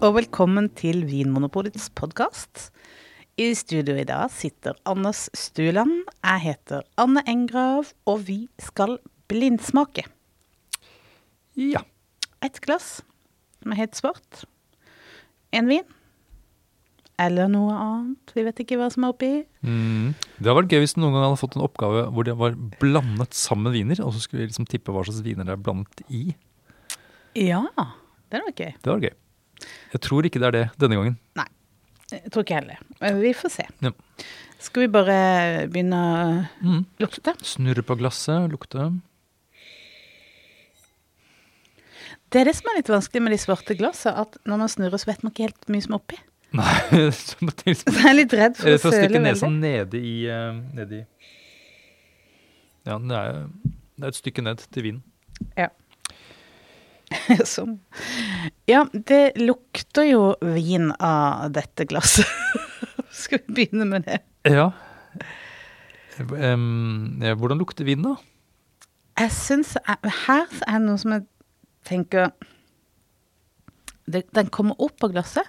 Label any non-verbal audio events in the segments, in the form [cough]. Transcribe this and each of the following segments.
og velkommen til Vinmonopolets podkast. I studio i dag sitter Anders Stuland. Jeg heter Anne Engrav, og vi skal blindsmake. Ja. Et glass er helt svart. En vin. Eller noe annet. Vi vet ikke hva som er oppi. Mm. Det hadde vært gøy hvis du noen gang hadde fått en oppgave hvor det var blandet sammen viner, og så skulle vi liksom tippe hva slags viner det er blandet i. Ja, det var gøy. Det var gøy. Jeg tror ikke det er det denne gangen. Nei, jeg tror ikke heller. Vi får se. Ja. Skal vi bare begynne å Mm. lukte? Snurre på glasset, lukte. Det er det som er litt vanskelig med de svarte glassene, at når man snurrer, så vet man ikke helt mye som er oppi. Nei, så må jeg liksom- Så jeg er litt redd for Eh, å For å stikke nesa nede i, eh, nede i Ja, det er, det er et stykke ned til vinen. [laughs] Sånn. Ja, det lukter jo vin av dette glasset. [laughs] Skal vi begynne med det? Ja. Um, ja, hvordan lukter vin, da? Jeg syns Her er det noe som jeg tenker det, Den kommer opp av glasset.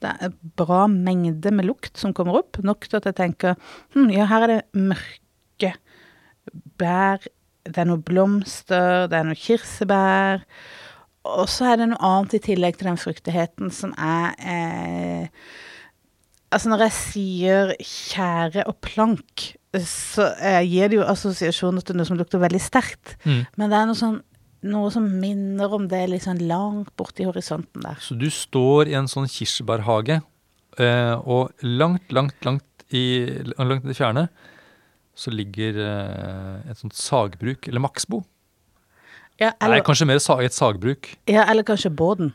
Det er bra mengde med lukt som kommer opp. Nok til at jeg tenker hm, ja, her er det mørke bær. Det er noe blomster, det er noe kirsebær. Og så er det noe annet i tillegg til den fruktigheten som er eh, Altså når jeg sier tjære og plank, så eh, gir det jo assosiasjoner til noe som lukter veldig sterkt. Mm. Men det er noe sånn noe som minner om det litt sånn langt borti horisonten der. Så du står i en sånn kirsebærhage, eh, og langt, langt, langt i, langt i det fjerne så ligger eh, et sånt sagbruk, eller Maxbo. Ja, Nei, kanskje mer sa, et sagbruk. ja, eller kanskje båten.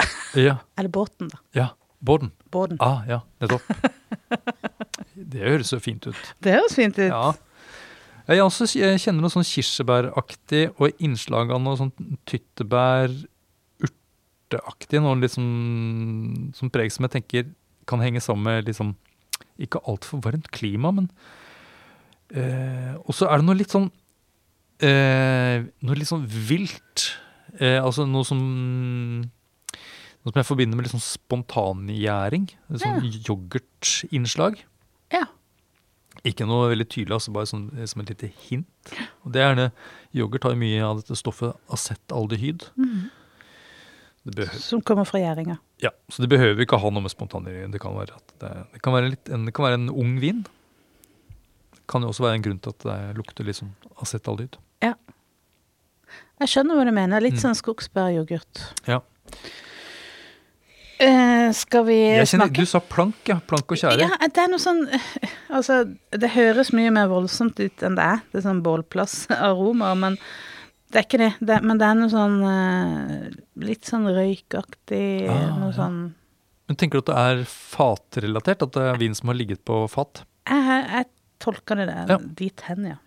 [laughs] Ja, Eller båten, da. ja. Bården. Båten. Ah, ja, nettopp. [laughs] Det høres så fint ut. Det høres fint ut. Ja. Jeg også jeg kjenner noe sånn kirsebæraktig og innslag av noe sånn tyttebær, urteaktig. Noe litt sånn som preg som jeg tenker kan henge sammen med liksom ikke altfor varmt klima, men eh, Og så er det noe litt sånn eh, Noe litt sånn vilt. Eh, altså noe som Noe som jeg forbinder med litt sånn spontangjæring. Et ja. yoghurtinnslag. Ja. Ikke noe veldig tydelig, altså bare sånn, som et lite hint. Og det er gjerne, Yoghurt har mye av dette stoffet acetaldehyd. Det behøver, Som kommer fra gjæringa. ja, så det behøver ikke ha noe med spontangjæring Det kan være, det, det, kan være litt, en, det kan være en ung vin. Det kan jo også være en grunn til at det lukter litt sånn acetaldehyd. Jeg skjønner hva du mener. Litt Mm. sånn skogsbæryoghurt. Ja. Eh, skal vi kjenner, smake? du sa plank, ja. Plank og tjære. Ja, det er noe sånn [laughs] Altså, det høres mye mer voldsomt ut enn det er. Det er sånn bålplassaroma, men det er ikke det. det men det er noe sånn eh, Litt sånn røykaktig, Ah, noe ja. sånn Men tenker du at det er fatrelatert? At det er vin som har ligget på fat? Jeg, jeg tolker det der, Ja. dit hen, ja.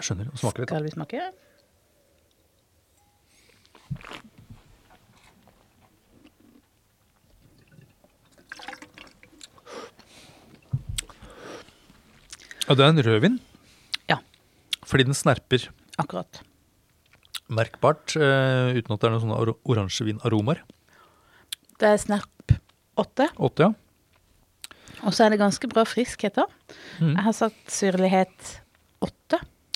Jeg skjønner. Smaker litt. Skal vi smake? Ja, det er en rødvin. Ja. Fordi den snerper Akkurat. merkbart, uh, uten at det er noen sånne or oransjevinaromaer. Det er Snerp åtte. Åtte, ja. og så er det ganske bra friskhet da. Mm. Jeg har sagt syrlighet 8.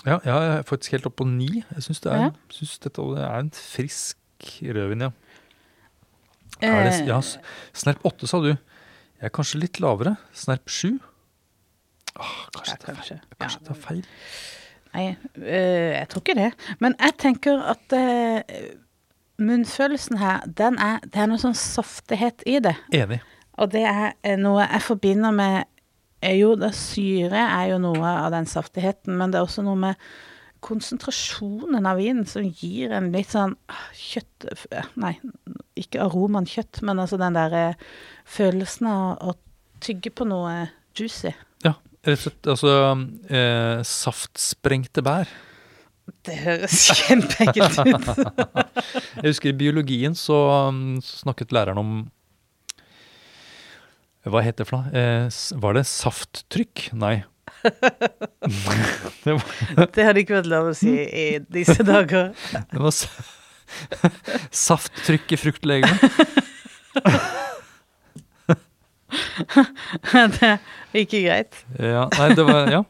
Ja, ja, jeg er faktisk helt oppe på ni. Jeg syns det er, Ja. synes dette er en frisk rødvin, ja. Er det, Eh, ja. Snerp åtte, sa du. Jeg er kanskje litt lavere. Snerp sju. Åh, kanskje, Ja, det er feil. kanskje. kanskje Ja. det er feil. Nei, øh, jeg tror ikke det. Men jeg tenker at øh, munnfølelsen her, den er, det er noe sånn saftighet i det. Enig. Og det er noe jeg forbinder med Jo, det syre er jo noe av den saftigheten, men det er også noe med konsentrasjonen av vinen som gir en litt sånn ah, kjøtt Nei, ikke aromaen kjøtt, men altså den derre følelsen av å tygge på noe juicy. Ja, rett og slett. Altså eh, saftsprengte bær. Det høres [laughs] kjempeekkelt ut. Jeg husker i biologien så, um, så snakket læreren om Hva het det for noe? Eh, var det safttrykk? Nei. [laughs] det, var, Det hadde ikke vært lov å si i disse dager. det, var, [laughs] Safttrykk i fruktlegeme. [laughs] det er ikke greit. Ja, nei, det var Ja.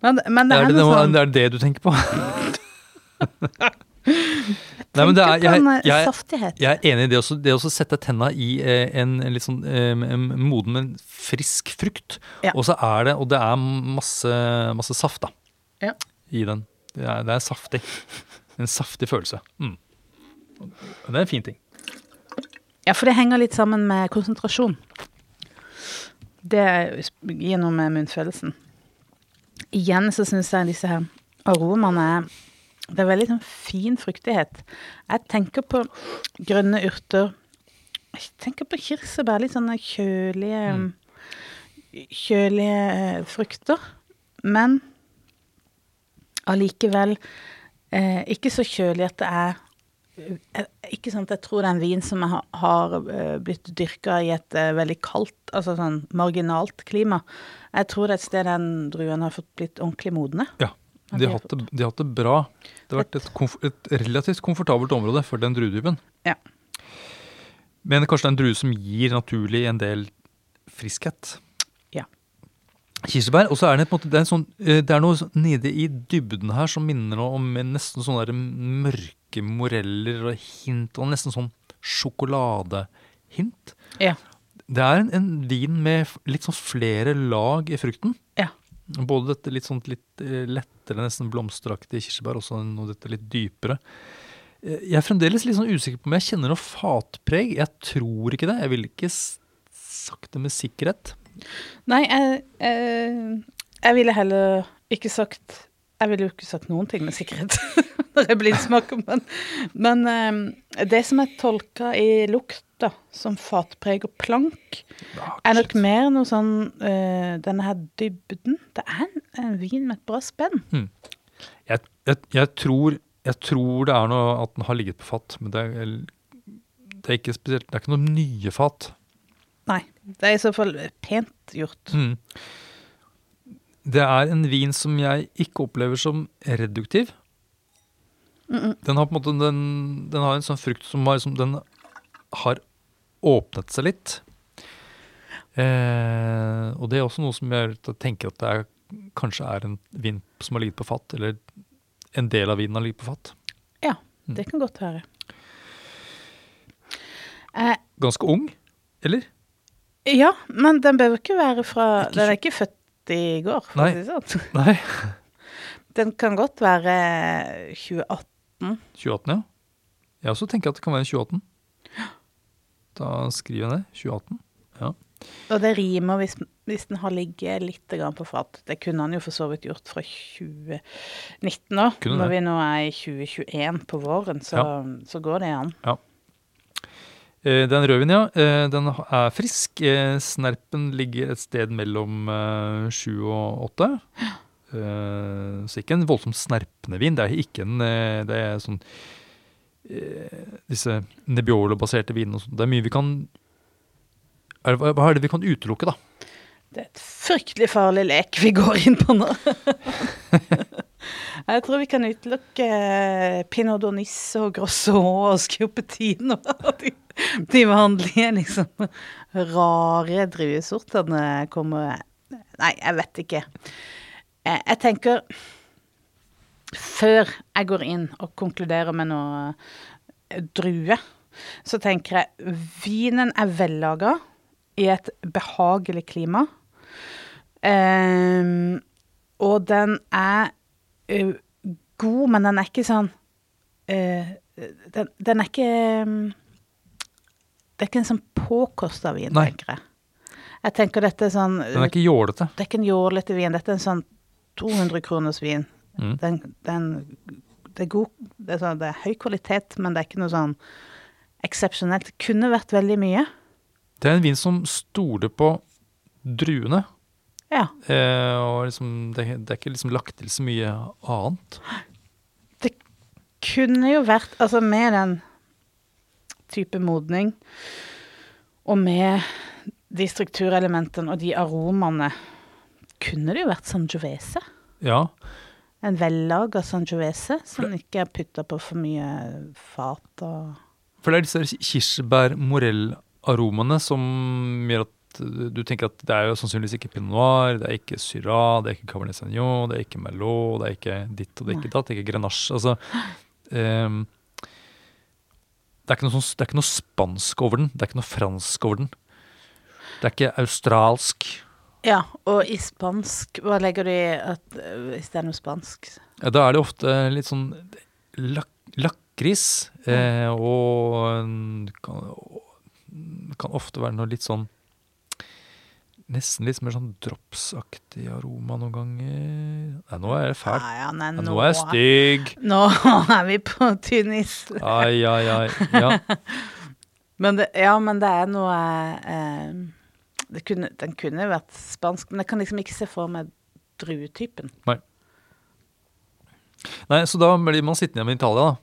Men, men det Er er, det, noe noe, sånn det er det du tenker på? Nei, men det er, jeg, jeg, eh, jeg, jeg er enig i det også. Det å sette tenna i eh, en, en litt sånn eh, en moden, men frisk frukt. Ja. Og så er det Og det er masse, masse saft, da. Ja. I den. Det er, det er saftig. En saftig følelse. Mm. Det er en fin ting. Ja, for det henger litt sammen med konsentrasjon. Det gir noe med munnfølelsen. Igjen så syns jeg disse her aromaene er Det er veldig sånn fin fruktighet. Jeg tenker på grønne urter. Jeg tenker på kirsebær. Litt sånne kjølige Kjølige eh, frukter. Men allikevel eh, ikke så kjølig at det er ikke ikke sant, Jeg tror det er en vin som har, har eh, blitt dyrka i et eh, veldig kaldt, altså sånn marginalt klima. Jeg tror det er et sted den druen har fått blitt ordentlig modne. Ja. De har, hatt det, de har hatt det bra. Det har vært et, komf et relativt komfortabelt område for den druetypen. Ja. Men kanskje det er en drue som gir naturlig en del friskhet. Ja. Kirsebær. Og så er det, på en måte, det, er sånn, eh, det er noe sånn nede i dybden her som minner om nesten sånne mørke moreller og hint, og nesten sånn sjokoladehint. Ja. Det er en, en vin med litt sånn flere lag i frukten. Ja. Både dette litt sånt, litt eh, lettere, nesten blomsteraktige kirsebær, og så noe dette litt dypere. Eh, Jeg er fremdeles litt sånn usikker på om jeg kjenner noe fatpreg. Jeg tror ikke det. Jeg ville ikke sagt det med sikkerhet. Nei, jeg, jeg, jeg ville heller ikke sagt Jeg ville jo ikke sagt noen ting med sikkerhet [laughs] når jeg blindsmaker, men, men eh, det som er tolka i lukt, da, som fatpreg og plank, er nok mer noe sånn uh, denne her dybden. Det er en, en vin med et bra spenn. Jeg, jeg, jeg, tror, jeg tror det er noe at den har ligget på fat, men det er, det er ikke spesielt Det er ikke noen nye fat. Nei, det er i så fall pent gjort. Mm. Det er en vin som jeg ikke opplever som reduktiv. Den har på en måte den, den har en sånn frukt som har, som den har åpnet seg litt. Eh, og det er også noe som gjør at jeg tenker at det er, kanskje er en vin som har ligget på fat, eller en del av vinen har ligget på fat. Ja, det kan godt være. Eh, Ganske ung, eller? ja, men den bør ikke være fra Ikke Den er ikke født i går, for Nei. å si det sånn. [laughs] Nei. Den kan godt være 2018. 2018, ja. Jeg også tenker at det kan være 2018. Da skriver jeg det. 2018. Og det rimer hvis, hvis den har ligget litt på fat. Det kunne han jo for så vidt gjort fra 2019 òg. Når vi nå er i 2021 på våren, så, så går det an. Ja. Den er ja. Eh, Den er frisk. Eh, Snerpen ligger et sted mellom eh, sju og åtte. [gasps] Eh, Så ikke en voldsomt snerpende vin. Det er ikke en eh, Det er sånn eh, Disse Nebbiolo-baserte vinene. Det er mye vi kan er, det- Hva er det vi kan utelukke, da? Det er et fryktelig farlig lek vi går inn på nå. [laughs] Jeg tror vi kan utelukke eh, Pinot Donisse og Grosso og Scopetino. [laughs] De, de vanlige, liksom, rare druesortene kommer Nei, jeg vet ikke. Jeg tenker Før jeg går inn og konkluderer med noe eh, drue, så tenker jeg vinen er vellaga i et behagelig klima. Um, og den er uh, god, men den er ikke sånn uh, den, den er ikke um, Det er ikke en sånn påkosta vin, Nei. tenker jeg. Jeg tenker dette er sånn Den er ikke jålete. Det er ikke en jålete vin, dette er en sånn 200 kroners vin. Mm. Den, den, det, er god, det, er sånn, det er høy kvalitet, men det er ikke noe sånn eksepsjonelt. Det kunne vært veldig mye. Det er en vin som stoler på druene. Ja. Eh, og liksom, det, det er ikke liksom lagt til så mye annet. Det kunne jo vært Altså med den type modning, og med de strukturelementene og de aromaene, kunne det jo vært Sangiovese. Ja. En vellaga sangiovese som ikke er putta på for mye fat og For det er disse kirsebær-morell-aromaene som gjør at du tenker at det er jo sannsynligvis ikke pinot noir, det er ikke syrah, det er ikke cabernet sauvignon, det er ikke merlot, det er ikke ditt og det er ikke datt, det er ikke grenache. Altså, um, det, er sånn, det er ikke noe spansk over den, det er ikke noe fransk over den. Det er ikke australsk. Ja, og i spansk, hva legger du i at, er noe spansk? Ja, da er det ofte litt sånn lak lakris, eh, og mm, kan, kan ofte være noe litt sånn Nesten litt mer sånn dropsaktig aroma noen ganger. Nei, nå er det fælt. Nei, ja, nei, Ja, nå, nå er jeg stygg. nå er vi på tynn is. Ai, ai, ai. Ja. [laughs] Men det, ja, men det er noe eh, kunne, Den kunne jo vært spansk, men jeg kan liksom ikke se for meg druetypen. Nei, Nei, så da blir man sittende igjen i Italia, da.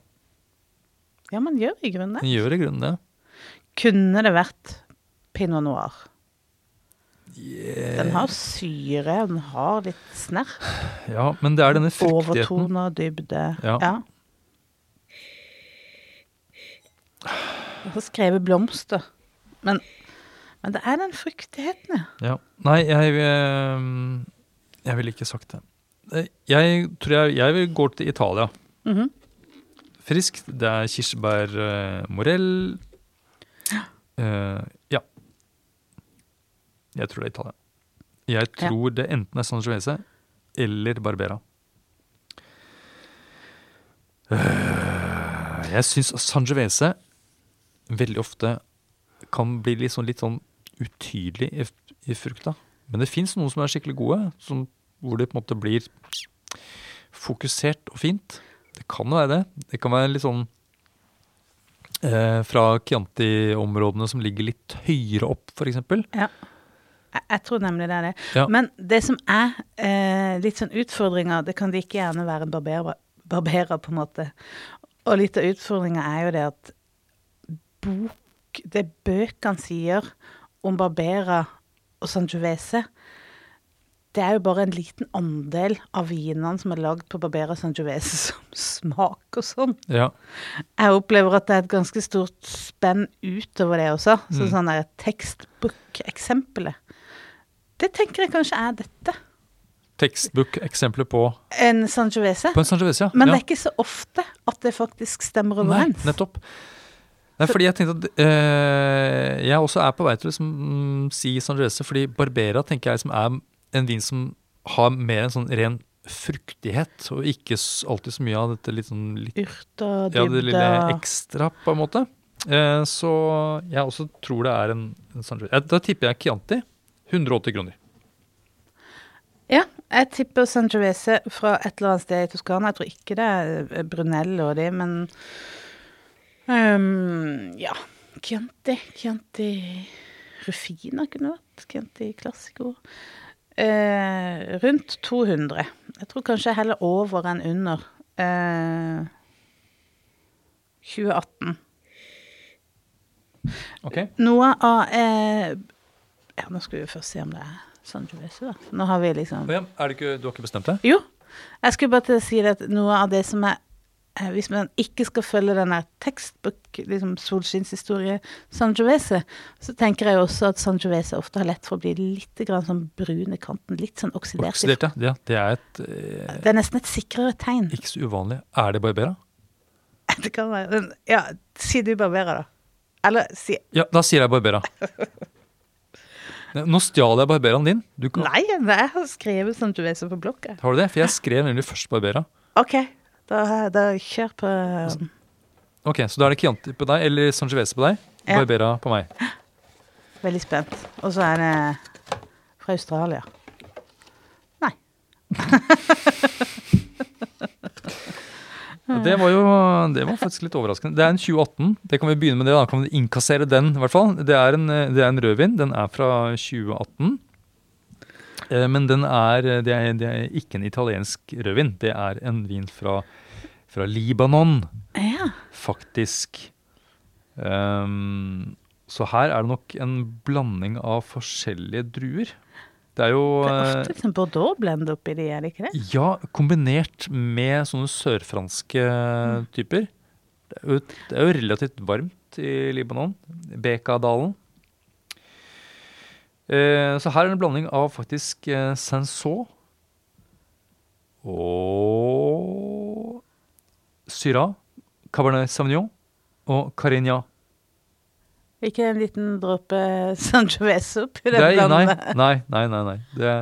Ja, man gjør i grunnen det. Gjør i grunnen det. Kunne det vært pinot noir? Yeah. Den har syre, den har litt snerr. Ja, men det er denne fruktigheten. Overtone og dybde. Ja. ja. Og så skrevet blomster. Men, men det er den fruktigheten, ja. Ja. Nei, jeg, eh, jeg ville ikke sagt det. Eh, Jeg tror jeg, jeg vil gå til Italia. Mhm. Friskt. Det er kirsebær uh, morell. Uh, [gasps] ja. Jeg tror det er Italia. Jeg tror det enten er Sangiovese eller Barbera. Uh, jeg syns Sangiovese veldig ofte kan bli litt sånn, litt sånn utydelig i, i frukta. Men det fins noen som er skikkelig gode, som, hvor det på en måte blir fokusert og fint. Det kan jo være det. Det kan være litt sånn eh, fra Chianti-områdene som ligger litt høyere opp, f.eks. Jeg, jeg tror nemlig det er det. Ja. Men det som er eh, litt sånn utfordringer, det kan like gjerne være en barberer, barberer på en måte. Og litt av utfordringa er jo det at bok, det bøkene sier om Barbera og Sangiovese, det er jo bare en liten andel av vinene som er lagd på Barbera Sangiovese [laughs] som smaker sånn. Ja. Jeg opplever at det er et ganske stort spenn utover det også. Så Mm. sånn der tekstbook-eksempelet. Det tenker jeg kanskje er dette. Tekstbook-eksempler på, En Sangiovese. på en Sangiovese, ja. Men ja. det er ikke så ofte at det faktisk stemmer overens. Nei, nettopp. Nei, fordi jeg tenkte at øh, jeg også er på vei til å liksom, mm, si Sangiovese, fordi Barbera tenker jeg liksom er en vin som har mer en sånn ren fruktighet, og ikke alltid så mye av dette litt sånn litt, Yrta, ja, det lille ekstra, på en måte. Eh, så jeg også tror det er en, en Sangiovese. Ja, Da tipper jeg Chianti. 180 kroner. Ja, jeg tipper Sangiovese fra et eller annet sted i Toskana. Jeg tror ikke det er Brunello og de, men ehm, Ja. Chianti. Chianti Rufina kunne vært. Chianti Classico. Eh, rundt 200. Jeg tror kanskje heller over enn under. Eh, 2018. Ok. Noe av eh, Ja, nå skal vi først se om det er Sangiovese, da. Nå har vi liksom oh ja, er det ikke, du har ikke bestemt det? Jo, jeg skulle bare til å si at noe av det som er Hvis man ikke skal følge denne tekstbok, liksom solskinnshistorie, Sangiovese, så tenker jeg også at Sangiovese ofte har lett for å bli litt grann sånn brun i kanten. Litt sånn oksidert. Oksidert, ja. Det er et eh, Det er nesten et sikrere tegn. ikke så uvanlig. Er det Barbera? [laughs] Det kan være Ja, si du Barbera, da. Eller si Ja, da sier jeg Barbera. Nå stjal jeg Barberaen din. Du kan, Nei, jeg har skrevet Sangiovese på blokka. Har du det? For jeg skrev nemlig først Barbera. OK, da, det kjør på Ok, Så da er det Chianti på deg, eller Sangiovese på deg. Ja. Barbera på meg. Veldig spent. Og så er det fra Australia. Nei. [laughs] Det var jo det var faktisk litt overraskende. Det er en 2018. Det kan vi begynne med det. da, Kan vi innkassere den, i hvert fall. Det er en, eh, det er en rødvin. Den er fra 2018. Eh, Men den er, det er, det er ikke en italiensk rødvin. Det er en vin fra, fra Libanon. Ja. faktisk. Um, så her er det nok en blanding av forskjellige druer. Det er jo Det er eh, ofte liksom Bordeaux-blend oppi de, er det ikke det? Ja, kombinert med sånne sørfranske typer. Det er, jo, det er jo relativt varmt i Libanon. Beka-dalen. Eh, så her er en blanding av faktisk eh, Sanson og Syra, Cabernet Sauvignon og Carinia. Ikke en liten dråpe Sangiovese oppi den er, nei, nei, nei, nei, nei. Det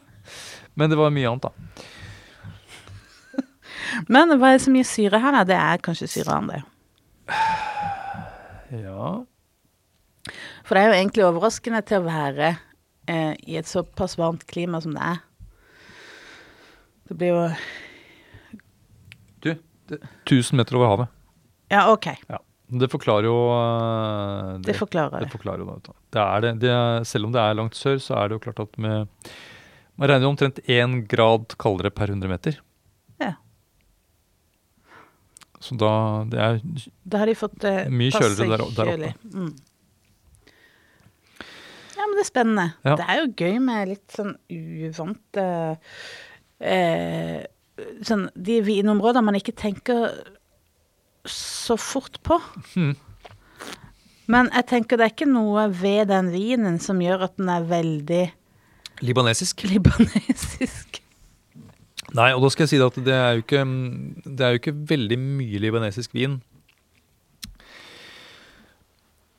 [laughs] men det var mye annet, da. [laughs] Men hva er det som gir syre her, da? Det er kanskje syren, det. [sighs] Ja. For det er jo egentlig overraskende til å være eh, i et såpass varmt klima som det er. Det blir jo Du, det, 1000 meter over havet. Ja, OK. Ja. Det forklarer jo eh, Det forklarer det det. forklarer jo det. Det er det, det er, selv om det er langt sør, så er det jo klart at med Man regner jo omtrent én grad kaldere per 100 meter. Ja. Så da Det er Da har de fått det Mye passe kjøligere der- der oppe. Mm. Men det er spennende. Ja. Det er jo gøy med litt sånn uvante eh, Sånn de vinområder man ikke tenker så fort på. Hmm. Men jeg tenker det er ikke noe ved den vinen som gjør at den er veldig libanesisk. libanesisk. Nei, og da skal jeg si at det er jo ikke, det er jo ikke veldig mye libanesisk vin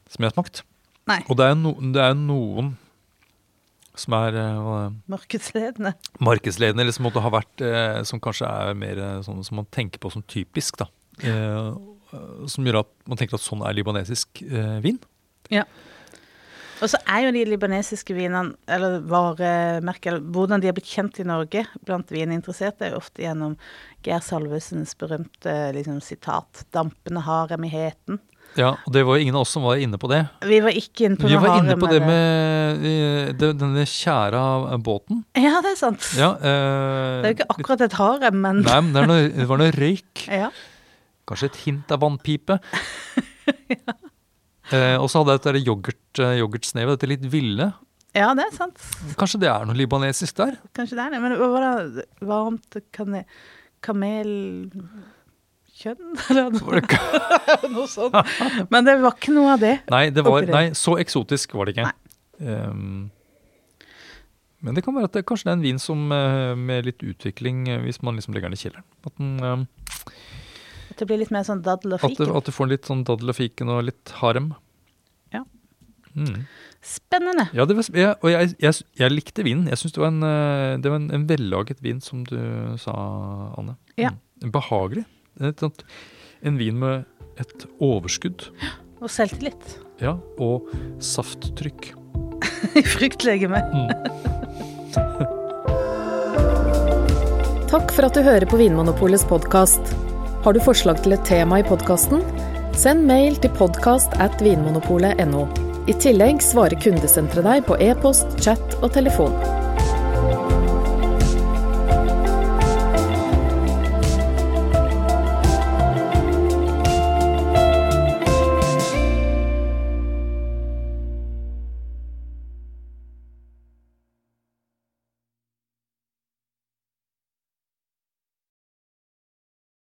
som jeg har smakt. Nei. Og det er, no, det er noen som er hva er? Markedsledende. markedsledende, eller som måtte ha vært eh, Som kanskje er mer sånn som man tenker på som typisk, da. Eh, som gjør at man tenker at sånn er libanesisk eh, vin. Og så er jo de libanesiske vinene, eller varemerker, hvordan de har blitt kjent i Norge blant vininteresserte, er jo ofte gjennom Geir Salvesens berømte liksom, sitat 'Dampende harem i heten'. Ja, og det var jo ingen av oss som var inne på det. Vi var ikke inne på Vi var inne på det med eh, det, denne tjæra båten. Ja, det er sant. Ja, eh, Det er jo ikke akkurat et harem, men Nei, men det, noe, det var noe røyk. [laughs] ja. Kanskje et hint av vannpipe. [laughs] eh, og så hadde jeg dette yoghurt, eh, yoghurtsnevet, dette litt ville. ja, det er sant. Kanskje det er noe libanesisk der? Kanskje det er det. Men hva var det varmt kane, kamelkjønn, [laughs] eller noe, [laughs] noe sånt? Men det var ikke noe av det. Nei, det var, nei, så eksotisk var det ikke. Um, men det kan være at det kanskje det er en vin som eh, med litt utvikling, eh, hvis man liksom legger den i kjelleren. At, den, Um, At det blir litt mer sånn daddel og fiken. at du får litt sånn daddel og fiken og litt harem. Ja. Mm. Spennende. Ja, det var, jeg, og jeg, jeg, jeg likte vinen. Jeg syns det var en, eh, det var en, en vellaget vin, som du sa, Anne. Ja. Mm. Behagelig. Et, sånt- en vin med et overskudd. Og selvtillit. Ja, og safttrykk. [laughs] I fruktlegeme. [laughs] Takk for at du hører på Vinmonopolets podkast. Har du forslag til et tema i podkasten? Send mail til podkast at vinmonopolet.no. I tillegg svarer kundesenteret deg på e-post, chat og telefon.